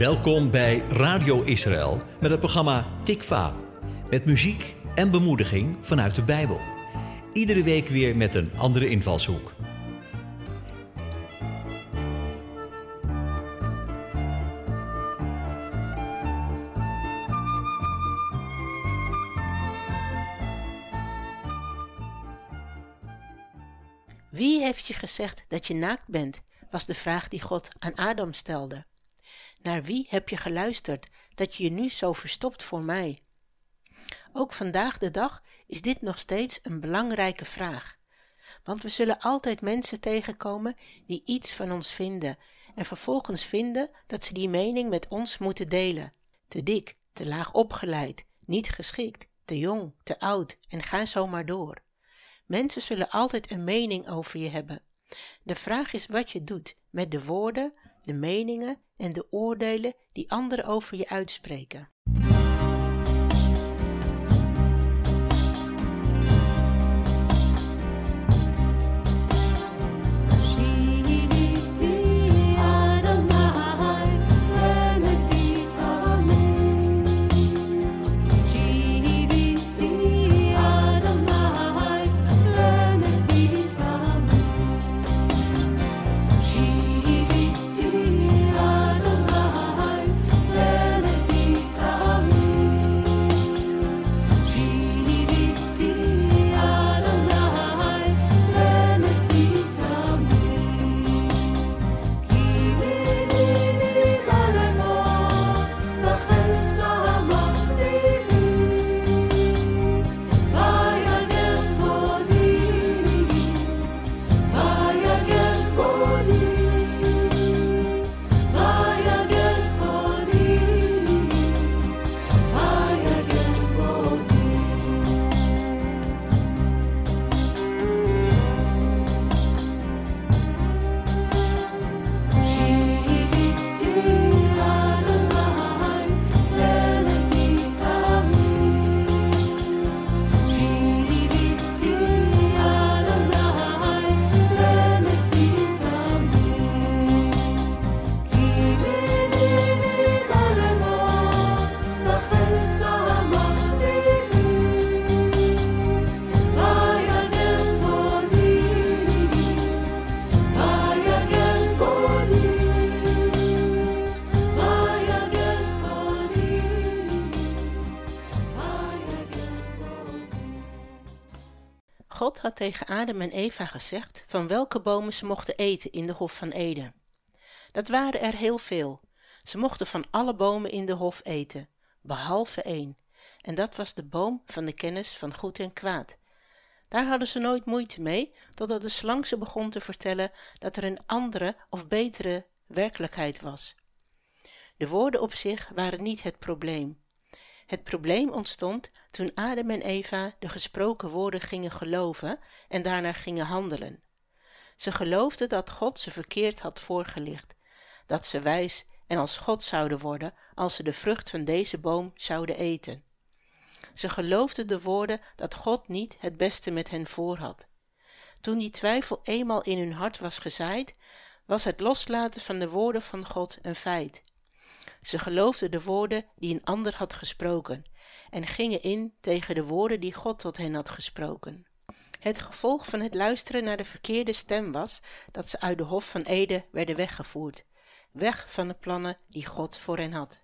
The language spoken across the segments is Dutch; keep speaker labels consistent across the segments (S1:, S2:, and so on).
S1: Welkom bij Radio Israël met het programma Tikva. Met muziek en bemoediging vanuit de Bijbel. Iedere week weer met een andere invalshoek.
S2: Wie heeft je gezegd dat je naakt bent? was de vraag die God aan Adam stelde. Naar wie heb je geluisterd dat je je nu zo verstopt voor mij? Ook vandaag de dag is dit nog steeds een belangrijke vraag. Want we zullen altijd mensen tegenkomen die iets van ons vinden en vervolgens vinden dat ze die mening met ons moeten delen. Te dik, te laag opgeleid, niet geschikt, te jong, te oud en ga zo maar door. Mensen zullen altijd een mening over je hebben. De vraag is wat je doet met de woorden, de meningen en de oordelen die anderen over je uitspreken. Had tegen Adam en Eva gezegd van welke bomen ze mochten eten in de Hof van Eden. Dat waren er heel veel. Ze mochten van alle bomen in de hof eten, behalve één, en dat was de boom van de kennis van goed en kwaad. Daar hadden ze nooit moeite mee, totdat de slang ze begon te vertellen dat er een andere of betere werkelijkheid was. De woorden op zich waren niet het probleem. Het probleem ontstond toen Adam en Eva de gesproken woorden gingen geloven en daarnaar gingen handelen. Ze geloofden dat God ze verkeerd had voorgelicht, dat ze wijs en als God zouden worden als ze de vrucht van deze boom zouden eten. Ze geloofden de woorden dat God niet het beste met hen voor had. Toen die twijfel eenmaal in hun hart was gezaaid, was het loslaten van de woorden van God een feit. Ze geloofden de woorden die een ander had gesproken en gingen in tegen de woorden die God tot hen had gesproken. Het gevolg van het luisteren naar de verkeerde stem was dat ze uit de Hof van Ede werden weggevoerd, weg van de plannen die God voor hen had.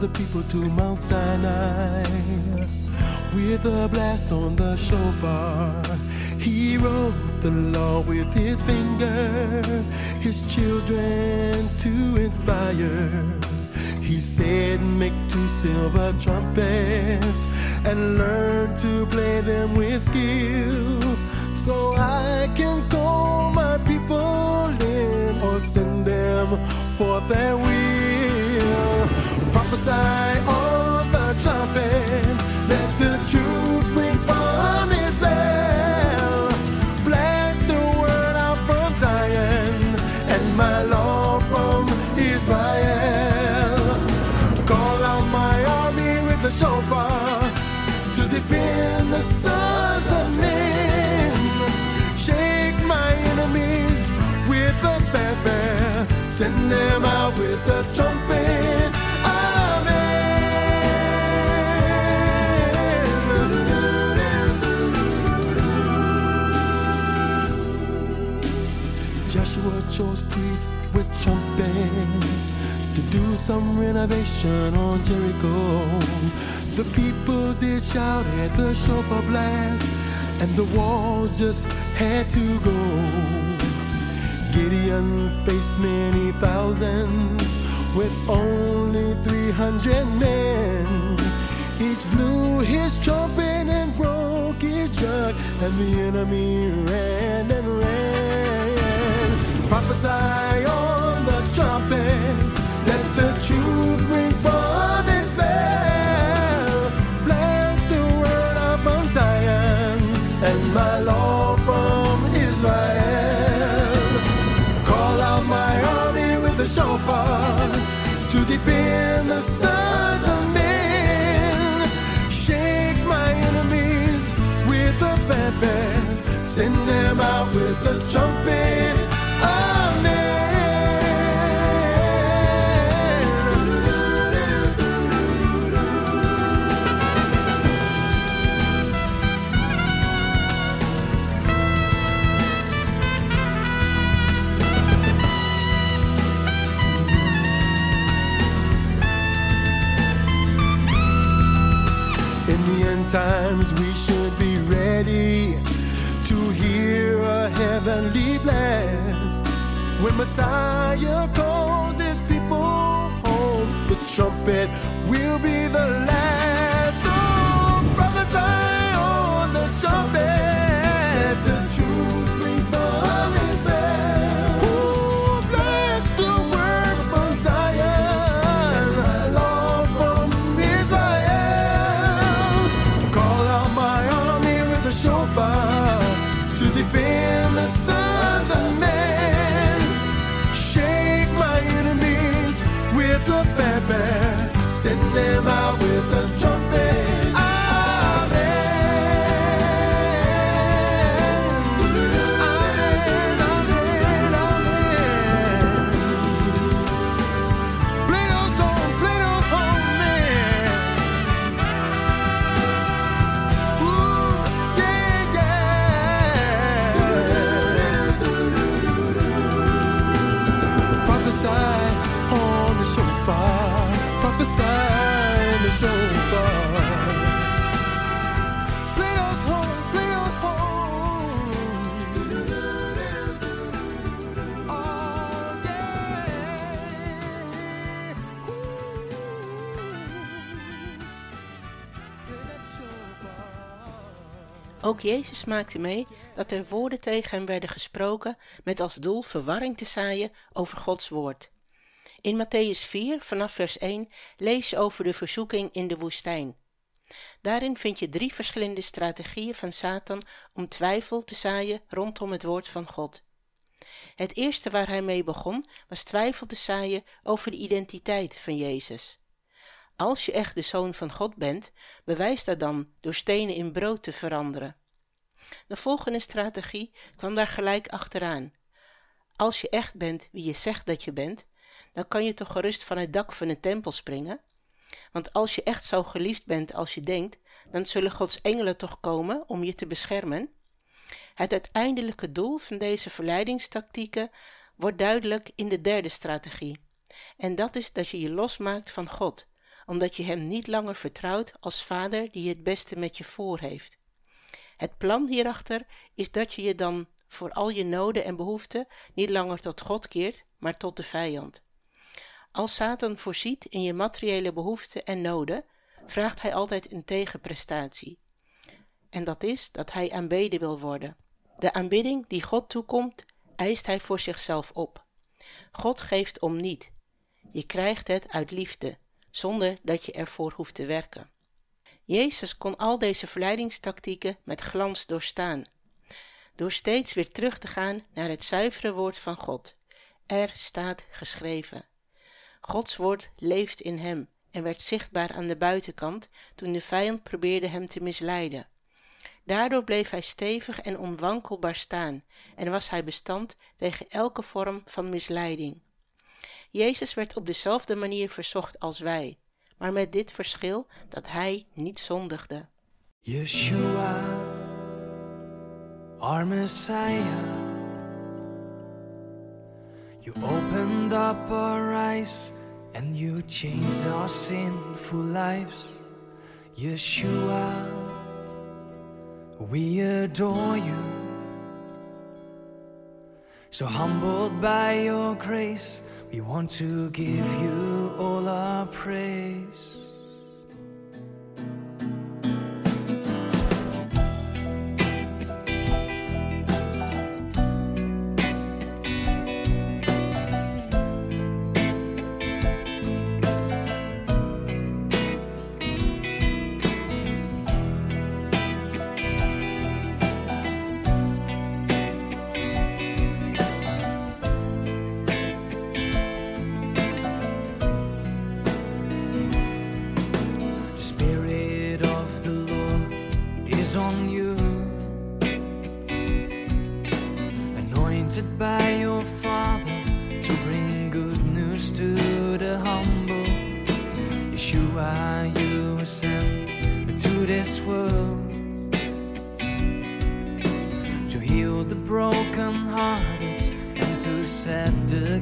S3: The people to Mount Sinai with a blast on the shofar. He wrote the law with his finger, his children to inspire. He said, Make two silver trumpets and learn to play them with skill, so I can call my people in or send them forth will. Prophesy on the trumpet, let the truth ring from his bell. Blast the word out from Zion, and my law from Israel. Call out my army with the shofar to defend the sons of men. Shake my enemies with the fanfare. Send them out with the trumpet. Some renovation on Jericho. The people did shout at the shofar blast, and the walls just had to go. Gideon faced many thousands with only 300 men. Each blew his trumpet and broke his jug, and the enemy ran and ran. Prophesy on the trumpet, with the trumpet.
S2: Jezus maakte mee dat er woorden tegen hem werden gesproken met als doel verwarring te zaaien over Gods woord. In Matthäus 4 vanaf vers 1 lees je over de verzoeking in de woestijn. Daarin vind je drie verschillende strategieën van Satan om twijfel te zaaien rondom het woord van God. Het eerste waar hij mee begon was twijfel te zaaien over de identiteit van Jezus. Als je echt de zoon van God bent, bewijs dat dan door stenen in brood te veranderen. De volgende strategie kwam daar gelijk achteraan. Als je echt bent wie je zegt dat je bent, dan kan je toch gerust van het dak van een tempel springen? Want als je echt zo geliefd bent als je denkt, dan zullen Gods engelen toch komen om je te beschermen? Het uiteindelijke doel van deze verleidingstactieken wordt duidelijk in de derde strategie. En dat is dat je je losmaakt van God, omdat je Hem niet langer vertrouwt als Vader die het beste met je voor heeft. Het plan hierachter is dat je je dan voor al je noden en behoeften niet langer tot God keert, maar tot de vijand. Als Satan voorziet in je materiële behoeften en noden, vraagt hij altijd een tegenprestatie. En dat is dat hij aanbeden wil worden. De aanbidding die God toekomt, eist hij voor zichzelf op. God geeft om niet. Je krijgt het uit liefde, zonder dat je ervoor hoeft te werken. Jezus kon al deze verleidingstactieken met glans doorstaan, door steeds weer terug te gaan naar het zuivere woord van God. Er staat geschreven. Gods woord leeft in hem en werd zichtbaar aan de buitenkant toen de vijand probeerde hem te misleiden. Daardoor bleef hij stevig en onwankelbaar staan en was hij bestand tegen elke vorm van misleiding. Jezus werd op dezelfde manier verzocht als wij, maar met dit verschil dat hij niet zondigde.
S4: Yeshua, our Messiah, you opened up our eyes and you changed our sinful lives. Yeshua, we adore you. So humbled by your grace, we want to give you praise.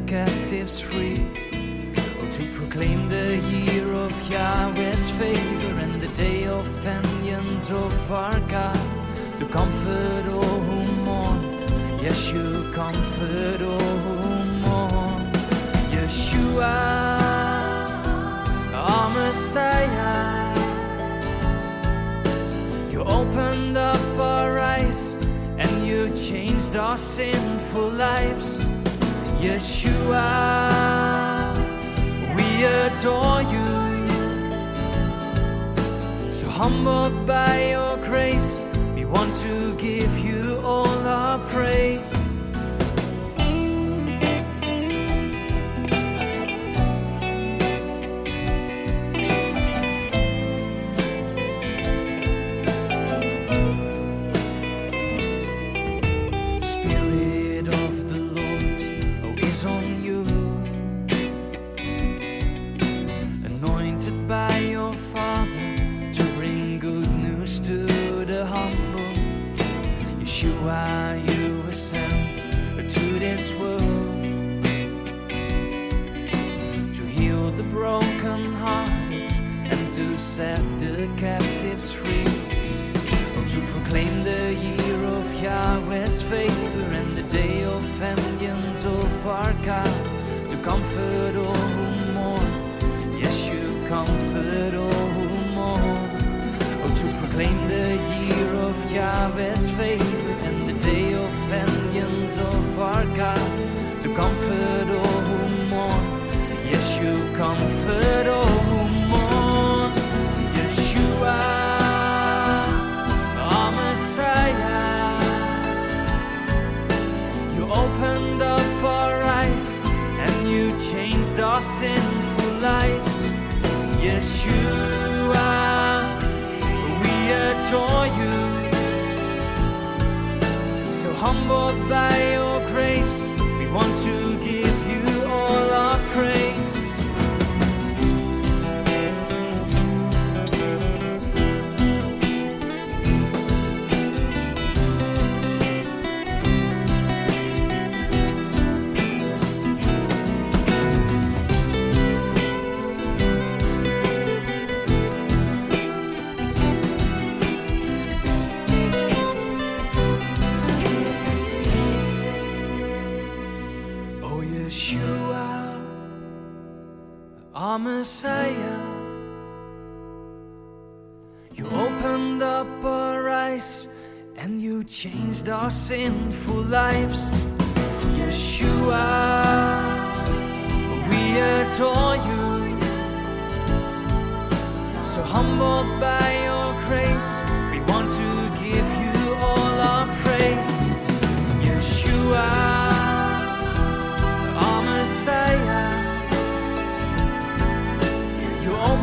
S4: Captives free. Oh, to proclaim the year of Yahweh's favor and the day of vengeance of our God. To comfort all who mourn, yes, you comfort all who mourn. Yeshua, our Messiah, you opened up our eyes and you changed our sinful lives. Yeshua, we adore you. So humbled by your grace, we want to give you set the captives free. Oh, to proclaim the year of Yahweh's favor and the day of vengeance of our God, to comfort all who mourn. Yes, you comfort all who mourn. Oh, to proclaim the year of Yahweh's favor and the day of vengeance of our God, to comfort all who mourn. Yes, you comfort all changed our sinful lives. Yeshua, we adore you. So humbled by your grace, we want to give Messiah. You opened up our eyes and you changed our sinful lives. Yeshua, we adore you. So humbled by your grace.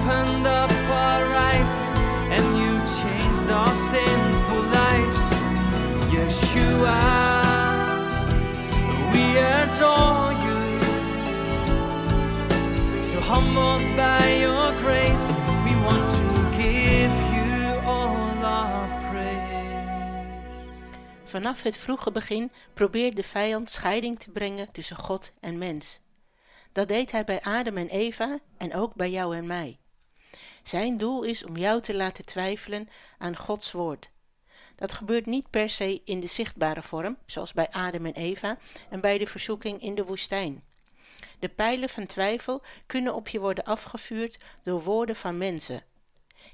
S4: Opened up our eyes and you changed our sinful lives. Yeshua, we adore you. So humbled by your grace, we want to give you all our praise.
S2: Vanaf het vroege begin probeert de vijand scheiding te brengen tussen God en mens. Dat deed hij bij Adam en Eva en ook bij jou en mij. Zijn doel is om jou te laten twijfelen aan Gods woord. Dat gebeurt niet per se in de zichtbare vorm, zoals bij Adam en Eva en bij de verzoeking in de woestijn. De pijlen van twijfel kunnen op je worden afgevuurd door woorden van mensen.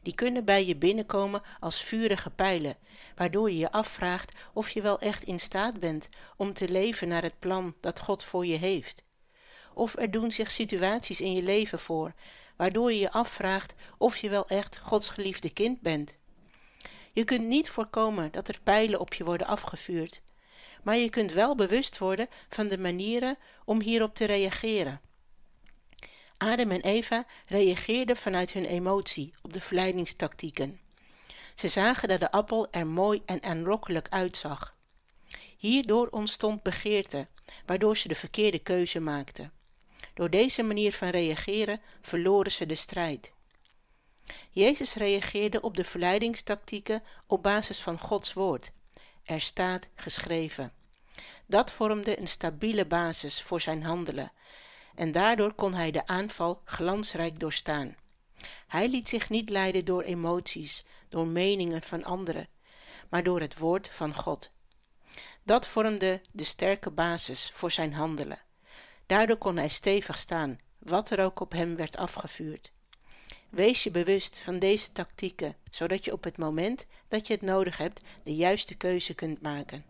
S2: Die kunnen bij je binnenkomen als vurige pijlen, waardoor je je afvraagt of je wel echt in staat bent om te leven naar het plan dat God voor je heeft. Of er doen zich situaties in je leven voor, waardoor je je afvraagt of je wel echt Gods geliefde kind bent. Je kunt niet voorkomen dat er pijlen op je worden afgevuurd, maar je kunt wel bewust worden van de manieren om hierop te reageren. Adam en Eva reageerden vanuit hun emotie op de verleidingstactieken. Ze zagen dat de appel er mooi en aanlokkelijk uitzag. Hierdoor ontstond begeerte, waardoor ze de verkeerde keuze maakten. Door deze manier van reageren verloren ze de strijd. Jezus reageerde op de verleidingstactieken op basis van Gods woord. Er staat geschreven. Dat vormde een stabiele basis voor zijn handelen en daardoor kon hij de aanval glansrijk doorstaan. Hij liet zich niet leiden door emoties, door meningen van anderen, maar door het woord van God. Dat vormde de sterke basis voor zijn handelen. Daardoor kon hij stevig staan, wat er ook op hem werd afgevuurd. Wees je bewust van deze tactieken, zodat je op het moment dat je het nodig hebt de juiste keuze kunt maken.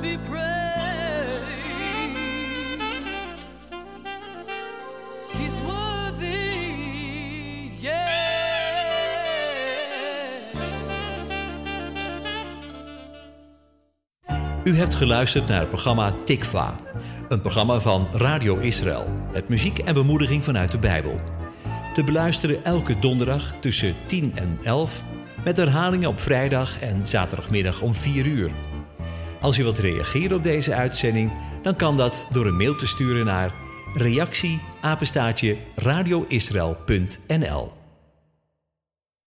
S5: Be
S4: worthy, yeah.
S1: U hebt geluisterd naar het programma Tikva, een programma van Radio Israël met muziek en bemoediging vanuit de Bijbel. Te beluisteren elke donderdag tussen 10 en 11 met herhalingen op vrijdag en zaterdagmiddag om 4 uur. Als u wilt reageren op deze uitzending, dan kan dat door een mail te sturen naar reactie apenstaartje radioisrael.nl.